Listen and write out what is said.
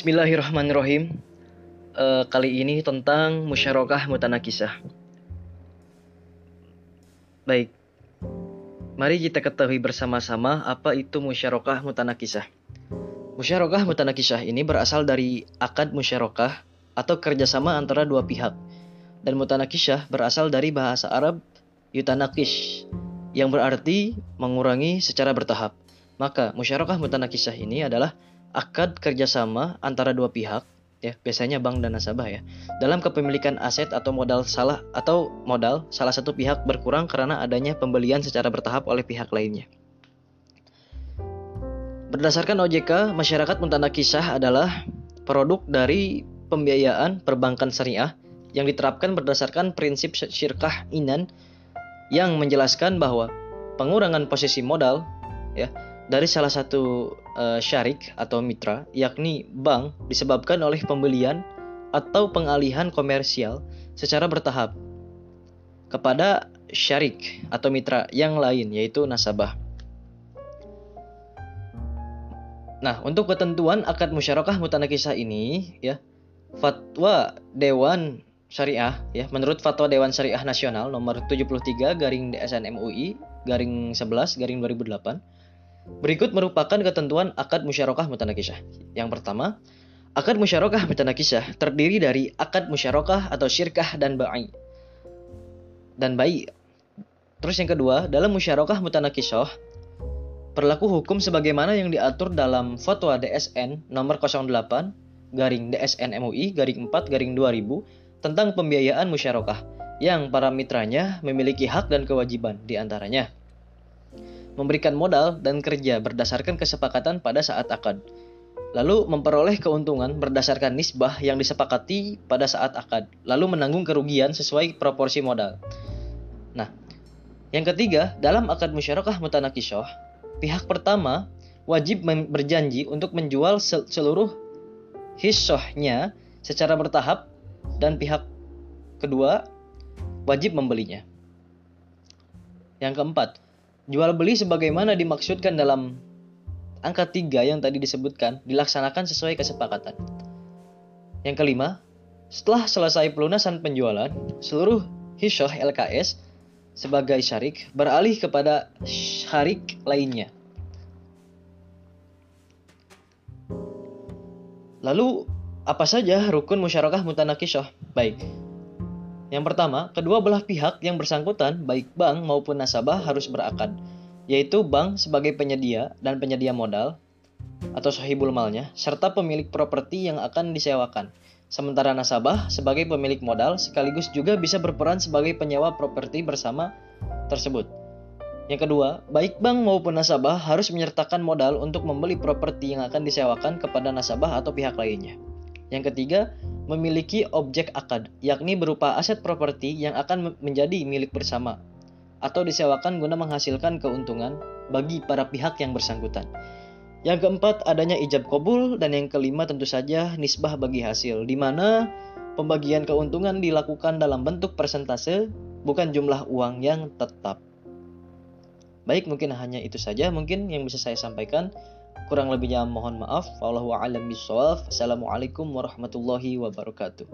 Bismillahirrahmanirrahim. Eh, kali ini tentang musyarakah mutanakisah. Baik. Mari kita ketahui bersama-sama apa itu musyarakah mutanakisah. Musyarakah mutanakisah ini berasal dari akad musyarakah atau kerjasama antara dua pihak. Dan mutanakisah berasal dari bahasa Arab yutanakish yang berarti mengurangi secara bertahap. Maka musyarakah mutanakisah ini adalah akad kerjasama antara dua pihak ya biasanya bank dan nasabah ya dalam kepemilikan aset atau modal salah atau modal salah satu pihak berkurang karena adanya pembelian secara bertahap oleh pihak lainnya. Berdasarkan OJK, masyarakat mutanakisah adalah produk dari pembiayaan perbankan syariah yang diterapkan berdasarkan prinsip syirkah inan yang menjelaskan bahwa pengurangan posisi modal ya dari salah satu uh, syarik atau mitra, yakni bank, disebabkan oleh pembelian atau pengalihan komersial secara bertahap kepada syarik atau mitra yang lain, yaitu nasabah. Nah, untuk ketentuan akad musyarakah mutanakisah ini, ya, fatwa Dewan Syariah, ya, menurut fatwa Dewan Syariah Nasional nomor 73 garing DSN MUI garing 11 garing 2008 Berikut merupakan ketentuan akad musyarakah mutanakisah. Yang pertama, akad musyarakah mutanakisah terdiri dari akad musyarakah atau syirkah dan ba'i. Dan ba'i. Terus yang kedua, dalam musyarakah mutanakisah berlaku hukum sebagaimana yang diatur dalam fatwa DSN nomor 08 garing DSN MUI garing 4 garing 2000 tentang pembiayaan musyarakah yang para mitranya memiliki hak dan kewajiban di antaranya memberikan modal dan kerja berdasarkan kesepakatan pada saat akad. Lalu memperoleh keuntungan berdasarkan nisbah yang disepakati pada saat akad, lalu menanggung kerugian sesuai proporsi modal. Nah, yang ketiga, dalam akad musyarakah mutanakisyoh, pihak pertama wajib berjanji untuk menjual seluruh hisohnya secara bertahap dan pihak kedua wajib membelinya. Yang keempat, Jual beli sebagaimana dimaksudkan dalam angka 3 yang tadi disebutkan dilaksanakan sesuai kesepakatan. Yang kelima, setelah selesai pelunasan penjualan, seluruh hisyah LKS sebagai syarik beralih kepada syarik lainnya. Lalu, apa saja rukun musyarakah mutanakisah? Baik, yang pertama, kedua belah pihak yang bersangkutan, baik bank maupun nasabah harus berakad, yaitu bank sebagai penyedia dan penyedia modal atau sahibul malnya, serta pemilik properti yang akan disewakan. Sementara nasabah sebagai pemilik modal sekaligus juga bisa berperan sebagai penyewa properti bersama tersebut. Yang kedua, baik bank maupun nasabah harus menyertakan modal untuk membeli properti yang akan disewakan kepada nasabah atau pihak lainnya. Yang ketiga, memiliki objek akad, yakni berupa aset properti yang akan menjadi milik bersama atau disewakan guna menghasilkan keuntungan bagi para pihak yang bersangkutan. Yang keempat, adanya ijab kabul dan yang kelima tentu saja nisbah bagi hasil, di mana pembagian keuntungan dilakukan dalam bentuk persentase, bukan jumlah uang yang tetap. Baik, mungkin hanya itu saja mungkin yang bisa saya sampaikan. Kurang lebihnya mohon maaf. Wallahu a'lam bishawab. Assalamualaikum warahmatullahi wabarakatuh.